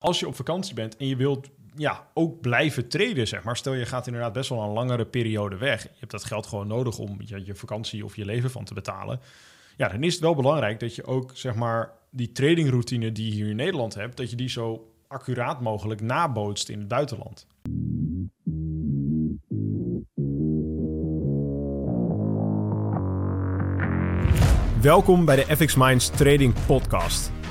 als je op vakantie bent en je wilt ja, ook blijven traden, zeg maar. Stel je gaat inderdaad best wel een langere periode weg. Je hebt dat geld gewoon nodig om je, je vakantie of je leven van te betalen. Ja, dan is het wel belangrijk dat je ook, zeg maar, die tradingroutine die je hier in Nederland hebt, dat je die zo accuraat mogelijk nabootst in het buitenland. Welkom bij de FX Minds Trading Podcast.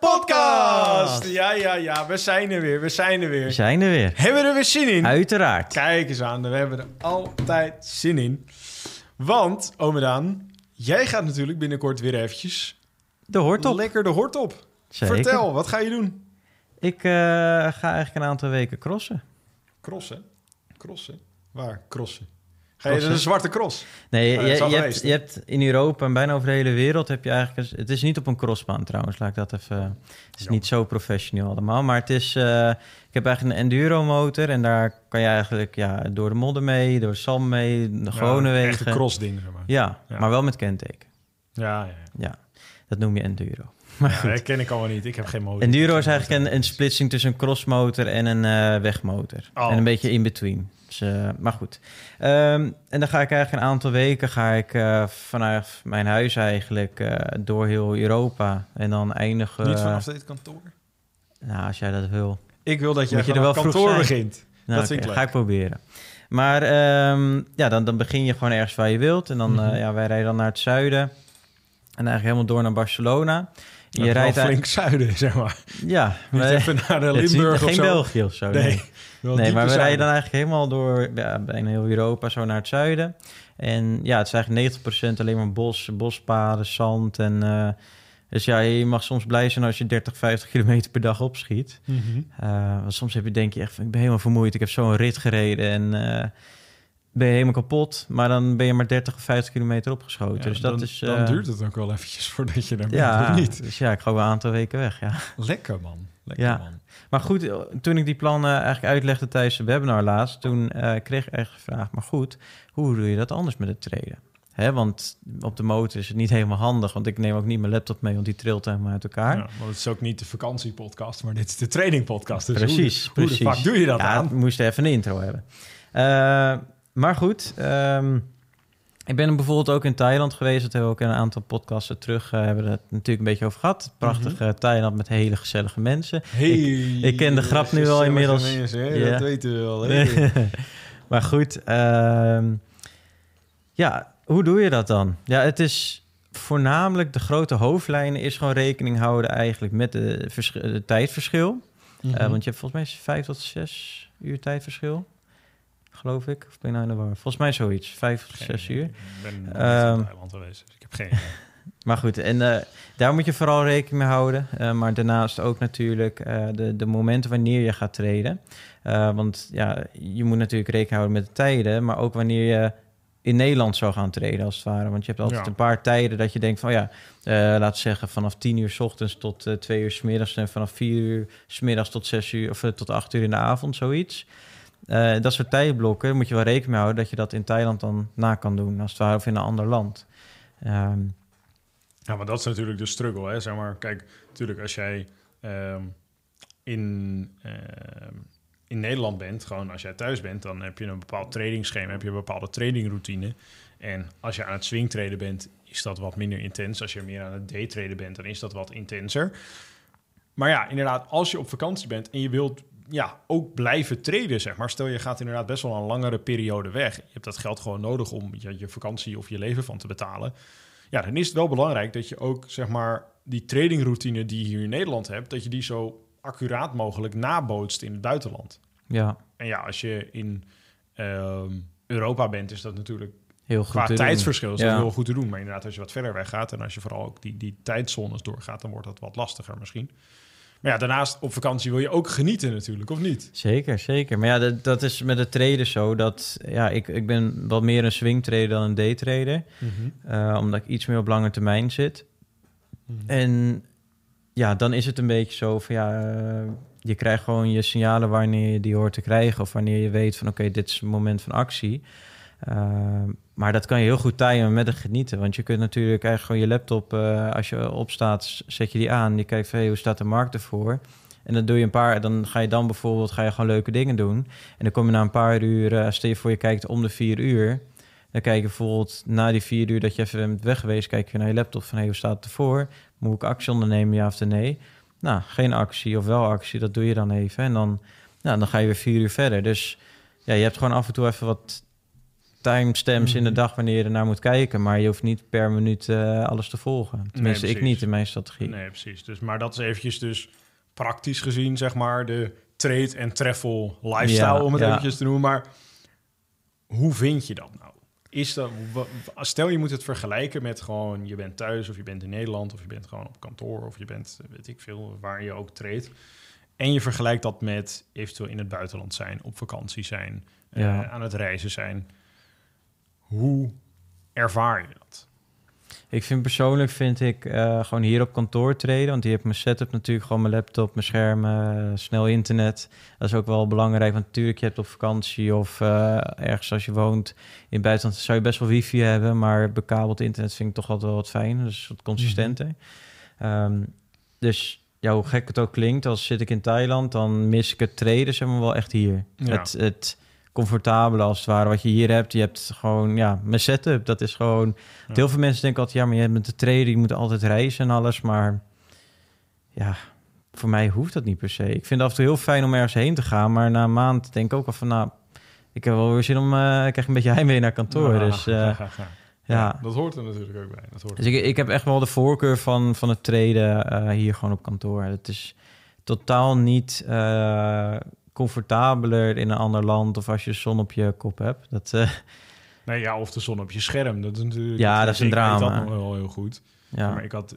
podcast. Ja, ja, ja, we zijn er weer. We zijn er weer. We zijn er weer. Hebben we er weer zin in? Uiteraard. Kijk eens aan, we hebben er altijd zin in. Want, ome Daan, jij gaat natuurlijk binnenkort weer eventjes... De hoort op. Lekker de hort op. Zeker. Vertel, wat ga je doen? Ik uh, ga eigenlijk een aantal weken crossen. Crossen? Crossen? Waar? Crossen? Ga je een zwarte cross? Nee, je, je, hebt, je, hebt, in Europa en bijna over de hele wereld heb je eigenlijk... het is niet op een crossbaan trouwens, laat ik dat even... Het is niet zo professioneel allemaal, maar het is... Uh, ik heb eigenlijk een enduro motor en daar kan je eigenlijk ja, door de modder mee, door de zand mee, de gewone ja, wegen. Echt cross ding, zeg maar. Ja, ja, maar wel met kenteken. Ja, ja, ja. dat noem je enduro. Maar ja, dat ken ik allemaal niet. Ik heb geen motor. Enduro is eigenlijk een, een splitsing tussen een crossmotor en een uh, wegmotor. Oh. En een beetje in between. Dus, uh, maar goed. Um, en dan ga ik eigenlijk een aantal weken ga ik uh, vanuit mijn huis eigenlijk uh, door heel Europa. En dan eindigen... Niet vanaf dit kantoor? Nou, als jij dat wil. Ik wil dat jij je er wel kantoor begint. Nou, dat vind ik ga ik proberen. Maar um, ja, dan, dan begin je gewoon ergens waar je wilt. En dan, mm -hmm. ja, wij rijden dan naar het zuiden. En eigenlijk helemaal door naar Barcelona. Je nou, rijdt flink zuiden, zeg maar. Ja. Niet even naar de Limburg of geen zo. België of zo. Nee, nee. Nee maar we rijden dan eigenlijk helemaal door ja, bijna heel Europa zo naar het zuiden. En ja, het is eigenlijk 90% alleen maar bos, bospaden, zand en... Uh, dus ja, je mag soms blij zijn als je 30, 50 kilometer per dag opschiet. Mm -hmm. uh, want soms heb je, denk je echt, ik ben helemaal vermoeid. Ik heb zo'n rit gereden en uh, ben je helemaal kapot. Maar dan ben je maar 30 of 50 kilometer opgeschoten. Ja, dus dat dan, is, dan duurt het ook wel eventjes voordat je daar ja, bent, niet? Dus ja, ik ga wel een aantal weken weg, ja. Lekker, man. Lekker, ja. man. Maar goed, toen ik die plannen eigenlijk uitlegde tijdens de webinar laatst... toen uh, kreeg ik echt gevraagd, maar goed, hoe doe je dat anders met het traden? Hè, want op de motor is het niet helemaal handig, want ik neem ook niet mijn laptop mee, want die trilt helemaal uit elkaar. Ja, want het is ook niet de vakantiepodcast, maar dit is de trainingpodcast. Dus precies, hoe, precies. Hoe de fuck doe je dat ja, aan? we moesten even een intro hebben. Uh, maar goed, um, ik ben bijvoorbeeld ook in Thailand geweest. Dat hebben we ook in een aantal podcasten terug. Uh, hebben we het natuurlijk een beetje over gehad. Prachtige mm -hmm. Thailand met hele gezellige mensen. Hey, ik, ik ken de grap nu al inmiddels. Mensen, hè? Ja. Dat weten we wel. Hè? maar goed, uh, ja, hoe doe je dat dan? Ja, het is voornamelijk de grote hoofdlijnen is gewoon rekening houden eigenlijk met de, de tijdverschil. Mm -hmm. uh, want je hebt volgens mij vijf tot zes uur tijdverschil geloof ik. Of ben je nou in de war? Volgens mij zoiets. Vijf of zes uur. Ik ben um, in Thailand geweest, dus ik heb geen Maar goed, en uh, daar moet je vooral rekening mee houden. Uh, maar daarnaast ook natuurlijk uh, de, de momenten wanneer je gaat treden. want ja, je moet natuurlijk rekening houden met de tijden, maar ook wanneer je in Nederland zou gaan treden, als het ware. Want je hebt altijd ja. een paar tijden dat je denkt van ja, laten we zeggen vanaf 10 uur s ochtends tot 2 uur s middags en vanaf 4 uur s middags tot 6 uur of tot 8 uur in de avond, zoiets. Uh, dat soort tijdblokken moet je wel rekening mee houden dat je dat in Thailand dan na kan doen, als het ware, of in een ander land. Um, ja, maar dat is natuurlijk de struggle, hè? Zeg maar, kijk, natuurlijk als jij um, in, uh, in Nederland bent, gewoon als jij thuis bent, dan heb je een bepaald tradingschema, heb je een bepaalde tradingroutine. En als je aan het swingtraden bent, is dat wat minder intens. Als je meer aan het daytraden bent, dan is dat wat intenser. Maar ja, inderdaad, als je op vakantie bent en je wilt ja, ook blijven traden, zeg maar. Stel, je gaat inderdaad best wel een langere periode weg. Je hebt dat geld gewoon nodig om je, je vakantie of je leven van te betalen. Ja, dan is het wel belangrijk dat je ook, zeg maar, die tradingroutine die je hier in Nederland hebt, dat je die zo accuraat mogelijk nabootst in het buitenland. Ja. En ja, als je in um, Europa bent, is dat natuurlijk heel goed qua tijdsverschil is ja. dat heel goed te doen. Maar inderdaad, als je wat verder weg gaat en als je vooral ook die, die tijdzones doorgaat, dan wordt dat wat lastiger misschien. Maar ja, daarnaast op vakantie wil je ook genieten natuurlijk, of niet? Zeker, zeker. Maar ja, dat, dat is met de trader zo. Dat, ja, ik, ik ben wat meer een swing trader dan een day trader. Uh, omdat ik iets meer op lange termijn zit. Mhm. En ja, dan is het een beetje zo van ja, uh, je krijgt gewoon je signalen wanneer je die hoort te krijgen. Of wanneer je weet van oké, dit is het moment van actie. Uh, maar dat kan je heel goed timen met het genieten. Want je kunt natuurlijk eigenlijk gewoon je laptop, uh, als je opstaat, zet je die aan. Je kijkt van hey, hoe staat de markt ervoor? En dan doe je een paar, dan ga je dan bijvoorbeeld ga je gewoon leuke dingen doen. En dan kom je na een paar uur, uh, stel je voor je kijkt om de vier uur. Dan kijk je bijvoorbeeld na die vier uur dat je even bent weg geweest, kijk je naar je laptop van hey, hoe staat het ervoor? Moet ik actie ondernemen, ja of nee? Nou, geen actie of wel actie, dat doe je dan even. En dan, nou, dan ga je weer vier uur verder. Dus ja, je hebt gewoon af en toe even wat timestamps in de mhm. dag wanneer je ernaar moet kijken. Maar je hoeft niet per minuut uh, alles te volgen. Tenminste, ik niet in mijn strategie. Nee, precies. Dus, maar dat is eventjes dus praktisch gezien, zeg maar, de trade en treffel lifestyle, ja, om het ja. eventjes te noemen. Maar hoe vind je dat nou? Is dat, stel je moet het vergelijken met gewoon je bent thuis of je bent in Nederland of je bent gewoon op kantoor of je bent weet ik veel waar je ook treedt. En je vergelijkt dat met eventueel in het buitenland zijn, op vakantie zijn, ja. uh, aan het reizen zijn. Hoe ervaar je dat? Ik vind persoonlijk vind ik uh, gewoon hier op kantoor treden, want hier heb mijn setup natuurlijk gewoon mijn laptop, mijn schermen, snel internet. Dat is ook wel belangrijk, want natuurlijk je hebt op vakantie of uh, ergens als je woont in het buitenland zou je best wel wifi hebben, maar bekabeld internet vind ik toch altijd wel wat fijn, dus wat consistenter. Mm -hmm. um, dus ja, hoe gek het ook klinkt, als zit ik in Thailand, dan mis ik het treden zeg maar wel echt hier. Ja. Het, het comfortabele als het ware wat je hier hebt. Je hebt gewoon, ja, mijn setup, dat is gewoon... Ja. Heel veel mensen denken altijd, ja, maar je hebt met de trader, je moet altijd reizen en alles, maar ja, voor mij hoeft dat niet per se. Ik vind het af en toe heel fijn om ergens heen te gaan, maar na een maand denk ik ook al van, nou, ik heb wel weer zin om, uh, ik krijg een beetje heimwee naar kantoor, ja, dus... Uh, ja, ja. dat hoort er natuurlijk ook bij. Dat hoort dus ik, ik heb echt wel de voorkeur van, van het treden uh, hier gewoon op kantoor. Het is totaal niet comfortabeler in een ander land of als je zon op je kop hebt. Dat, uh... Nee, ja, of de zon op je scherm. Dat is natuurlijk. Ja, dat is een drama. dat nog wel heel goed. Ja. Maar ik had,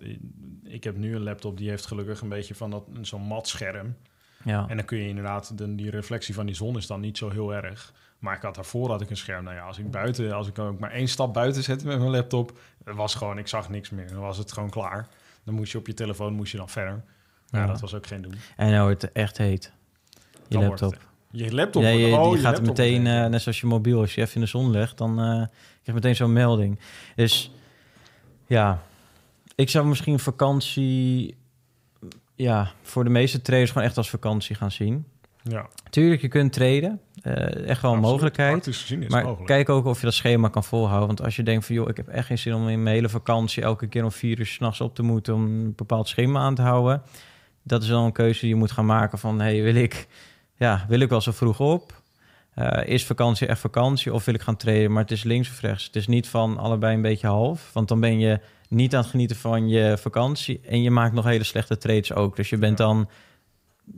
ik heb nu een laptop die heeft gelukkig een beetje van dat zo'n mat scherm. Ja. En dan kun je inderdaad de, die reflectie van die zon is dan niet zo heel erg. Maar ik had daarvoor had ik een scherm. Nou ja, als ik buiten, als ik ook maar één stap buiten zette met mijn laptop, was gewoon, ik zag niks meer. Dan was het gewoon klaar. Dan moest je op je telefoon moest je dan verder. Maar ja. dat was ook geen doen. En nou het echt heet. Je laptop. Je laptop. Ja, je, oh, die je gaat meteen, uh, net zoals je mobiel, als je even in de zon legt, dan uh, krijg je meteen zo'n melding. Dus ja, ik zou misschien vakantie, ja, voor de meeste traders gewoon echt als vakantie gaan zien. Ja. Tuurlijk, je kunt traden. Uh, echt wel een mogelijkheid. maar mogelijk. kijk ook of je dat schema kan volhouden. Want als je denkt van, joh, ik heb echt geen zin om in mijn hele vakantie elke keer om vier uur s'nachts op te moeten om een bepaald schema aan te houden. Dat is dan een keuze die je moet gaan maken van, hey, wil ik, ja, wil ik wel zo vroeg op? Uh, is vakantie echt vakantie of wil ik gaan traden? Maar het is links of rechts. Het is niet van allebei een beetje half. Want dan ben je niet aan het genieten van je vakantie. En je maakt nog hele slechte trades ook. Dus je bent dan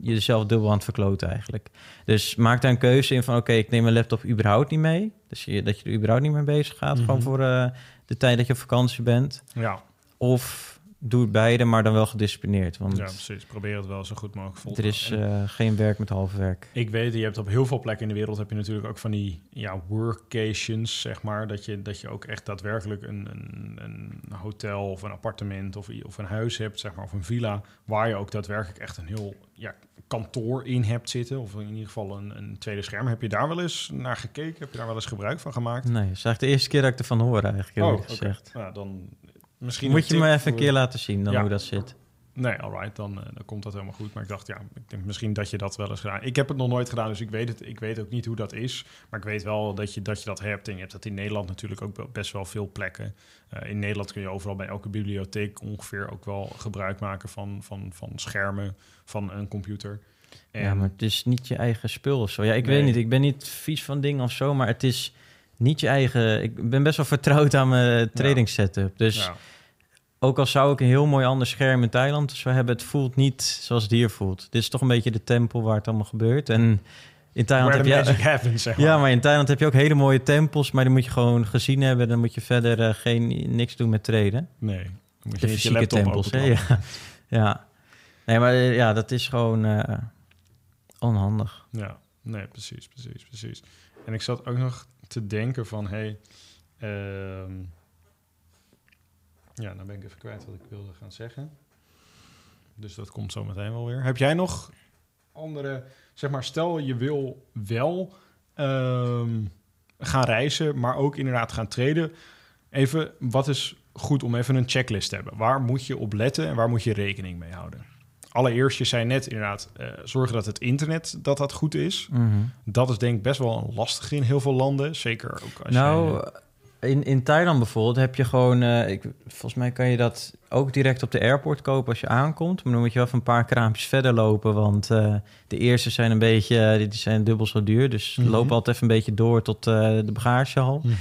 jezelf dubbel aan het verkloten eigenlijk. Dus maak daar een keuze in van... oké, okay, ik neem mijn laptop überhaupt niet mee. Dus je, dat je er überhaupt niet mee bezig gaat... Mm -hmm. gewoon voor uh, de tijd dat je op vakantie bent. Ja. Of doe het beide, maar dan wel gedisciplineerd. Want ja, precies. Probeer het wel zo goed mogelijk vol te Er is uh, geen werk met half werk. Ik weet, je hebt op heel veel plekken in de wereld... heb je natuurlijk ook van die ja, workations, zeg maar. Dat je, dat je ook echt daadwerkelijk een, een, een hotel of een appartement... Of, of een huis hebt, zeg maar, of een villa... waar je ook daadwerkelijk echt een heel ja, kantoor in hebt zitten. Of in ieder geval een, een tweede scherm. Heb je daar wel eens naar gekeken? Heb je daar wel eens gebruik van gemaakt? Nee, dat is eigenlijk de eerste keer dat ik ervan hoor eigenlijk, oh, gezegd. Okay. Ja, dan misschien Moet je me even een keer laten zien dan ja. hoe dat zit. Nee, alright, dan, uh, dan komt dat helemaal goed. Maar ik dacht, ja, ik denk misschien dat je dat wel eens gedaan. Ik heb het nog nooit gedaan, dus ik weet het. Ik weet ook niet hoe dat is. Maar ik weet wel dat je dat, je dat hebt. En je hebt dat in Nederland natuurlijk ook best wel veel plekken. Uh, in Nederland kun je overal bij elke bibliotheek ongeveer ook wel gebruik maken van, van, van schermen van een computer. En ja, maar het is niet je eigen spul of zo. Ja, ik nee. weet niet. Ik ben niet vies van dingen of zo, maar het is niet je eigen. Ik ben best wel vertrouwd aan mijn trading setup. Dus ook al zou ik een heel mooi ander scherm in Thailand hebben, het voelt niet zoals het hier voelt. Dit is toch een beetje de tempel waar het allemaal gebeurt. En in Thailand heb je happens, zeg maar. ja, maar in Thailand heb je ook hele mooie tempels, maar die moet je gewoon gezien hebben. Dan moet je verder uh, geen niks doen met traden. Nee, moet je de fysieke tempels. Hè? Ja. ja. Nee, maar eh, ja, dat is gewoon eh, onhandig. Ja, nee, precies, precies, precies. En ik zat ook nog te denken van, hey, ehm, ja, dan ben ik even kwijt wat ik wilde gaan zeggen. Dus dat komt zo meteen wel weer. Heb jij nog andere, zeg maar, stel je wil wel ehm, gaan reizen, maar ook inderdaad gaan traden. Even, wat is goed om even een checklist te hebben? Waar moet je op letten en waar moet je rekening mee houden? Allereerst, je zei net inderdaad, eh, zorgen dat het internet dat dat goed is. Mhm. Dat is denk ik best wel lastig in heel veel landen. Zeker ook als Nou, je... in, in Thailand bijvoorbeeld heb je gewoon... eh, ik, volgens mij kan je dat ook direct op de airport kopen als je aankomt. Maar dan moet je wel even een paar kraampjes verder lopen. Want eh, de eerste zijn een beetje... eh, die zijn dubbel zo duur. Dus Mhm. loop altijd even een beetje door tot eh, de bagagehal. Mhm.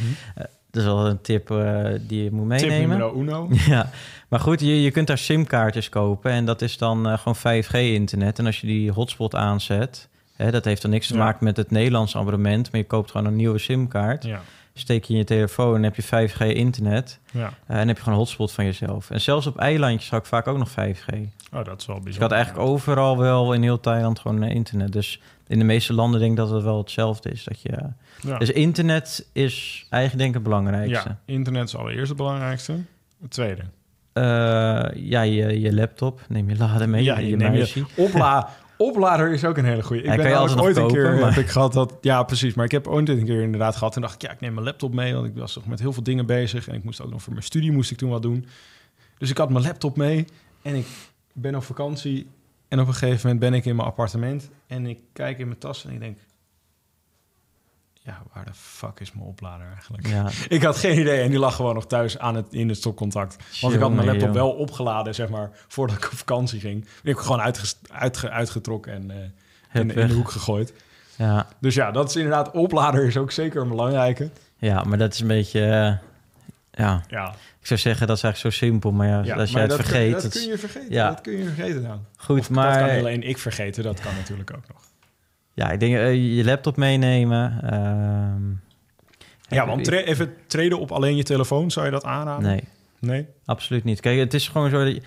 Dat is wel een tip eh, die je moet Tip meenemen. nummer uno. Ja, maar goed, je, je kunt daar simkaartjes kopen en dat is dan eh, gewoon 5G-internet. En als je die hotspot aanzet, hè, dat heeft dan niks te Ja. maken met het Nederlandse abonnement, maar je koopt gewoon een nieuwe simkaart. Ja, Steek je in je telefoon en heb je 5G-internet ja. en heb je gewoon een hotspot van jezelf. En zelfs op eilandjes had ik vaak ook nog 5G. Oh, dat is wel bijzonder. Dus ik had eigenlijk overal wel in heel Thailand gewoon eh, internet. Dus in de meeste landen denk ik dat het wel hetzelfde is. Dat je, Ja. Dus internet is eigenlijk denk ik het belangrijkste. ja, internet is allereerst het belangrijkste. Het tweede. Eh, ja, je, je laptop, neem je lader mee, Ja, je, je neem je-. Opla oplader is ook een hele goede. Ik Hij ben je ooit een keer kopen, maar- heb ik gehad dat ja precies, maar ik heb ooit een keer inderdaad gehad en dacht ik ja ik neem mijn laptop mee want ik was toch met heel veel dingen bezig en ik moest ook nog voor mijn studie moest ik toen wat doen. Dus ik had mijn laptop mee en ik ben op vakantie en op een gegeven moment ben ik in mijn appartement en ik kijk in mijn tas en ik denk ja waar de fuck is mijn oplader eigenlijk? Ja, Ik had geen idee en die lag gewoon nog thuis aan het, in het stopcontact. Want ik had mijn laptop joh. wel opgeladen, zeg maar, voordat ik op vakantie ging. Die heb ik gewoon uitge- uitgetrokken en eh, in, in de hoek gegooid. ja, Dus ja, dat is inderdaad, oplader is ook zeker een belangrijke. ja, maar dat is een beetje... eh, ja, Ja, ik zou zeggen dat is eigenlijk zo simpel. Maar ja, ja als jij het vergeet... Kun, dat kun je vergeten. ja. Dat kun je vergeten nou. Goed, Of maar... Dat kan alleen ik vergeten, dat kan natuurlijk ook nog. Ja, ik denk eh, je laptop meenemen. ehm, Ja, want tra- even treden op alleen je telefoon, zou je dat aanraden? Nee, Nee? absoluut niet. Kijk, het is gewoon zo dat je,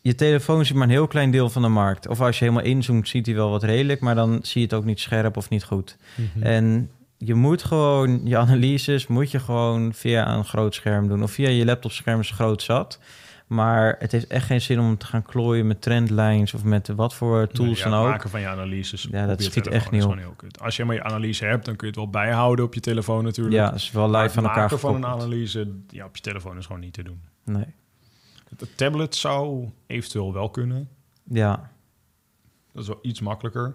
je telefoon ziet maar een heel klein deel van de markt. Of als je helemaal inzoomt, ziet hij wel wat redelijk, maar dan zie je het ook niet scherp of niet goed. Mhm. En je moet gewoon je analyses moet je gewoon via een groot scherm doen of via je laptopscherm is groot zat. Maar het heeft echt geen zin om te gaan klooien met trendlines of met wat voor tools Nee, dan ja, het ook. maken van je analyses Ja, dat schiet echt niet op. Als je maar je analyse hebt, dan kun je het wel bijhouden op je telefoon natuurlijk. Ja, dat is wel live het van elkaar maken van een analyse ja, op je telefoon is gewoon niet te doen. Nee. De tablet zou eventueel wel kunnen. Ja, Dat is wel iets makkelijker.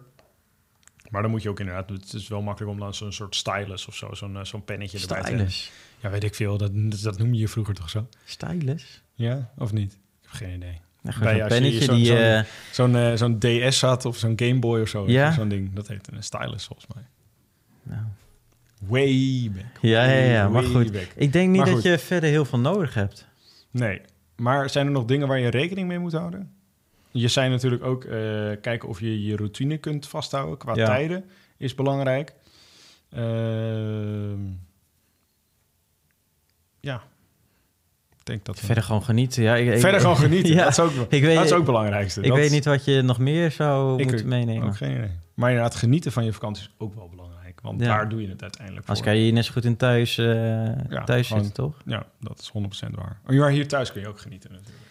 Maar dan moet je ook inderdaad... Het is wel makkelijk om dan zo'n soort stylus of zo... zo'n eh, zo'n pennetje erbij te hebben. stylus. Ja, weet ik veel. Dat, dat, dat noem je vroeger toch zo? Stylus? Ja, of niet? Ik heb geen idee. Bij zo'n pennetje zo'n- die... zo'n- eh, Zo'n eh, zo'n DS had of zo'n Game Boy of zo. Ja. Zo'n ding. Dat heet een stylus volgens mij. nou, Way back. Ja, ja, ja, maar goed. back. Ik denk niet Maar dat goed. je verder heel veel nodig hebt. Nee. Maar zijn er nog dingen waar je rekening mee moet houden? Je zei natuurlijk ook eh, kijken of je je routine kunt vasthouden qua Ja. tijden is belangrijk. Ehm, ja, ik denk dat we- Verder gewoon genieten. Ja, ik, ik- verder gewoon genieten. Ja, dat, is ook, ik weet, dat is ook het belangrijkste. ik Dat weet niet wat je nog meer zou Ik moeten meenemen. Ook geen idee. Maar inderdaad, genieten van je vakantie is ook wel belangrijk. Want Ja. daar doe je het uiteindelijk Als voor. kan je hier net zo goed in thuis, Ja, thuis gewoon- zitten, toch? Ja, dat is 100% waar. Oh, Maar hier thuis kun je ook genieten natuurlijk.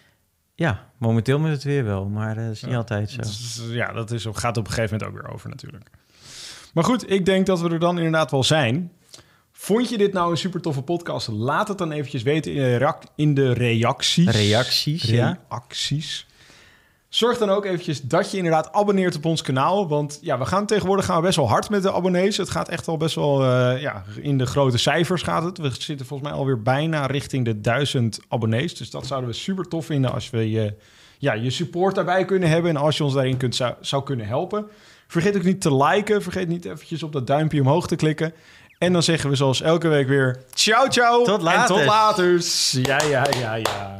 Ja, momenteel met het weer wel, maar eh, dat is niet Ja. altijd zo. Ja, dat is, gaat op een gegeven moment ook weer over natuurlijk. Maar goed, ik denk dat we er dan inderdaad wel zijn. Vond je dit nou een super toffe podcast? Laat het dan eventjes weten in de, reac- in de reacties. Reacties, ja. Zorg dan ook eventjes dat je inderdaad abonneert op ons kanaal. Want ja, we gaan tegenwoordig gaan we best wel hard met de abonnees. Het gaat echt al best wel eh, ja, in de grote cijfers gaat het. We zitten volgens mij alweer bijna richting de duizend abonnees. Dus dat zouden we super tof vinden als we je, ja, je support daarbij kunnen hebben. En als je ons daarin kunt, zou, zou kunnen helpen. Vergeet ook niet te liken. Vergeet niet eventjes op dat duimpje omhoog te klikken. En dan zeggen we zoals elke week weer... Ciao, ciao. Tot En later. tot later. Ja, ja, ja, ja.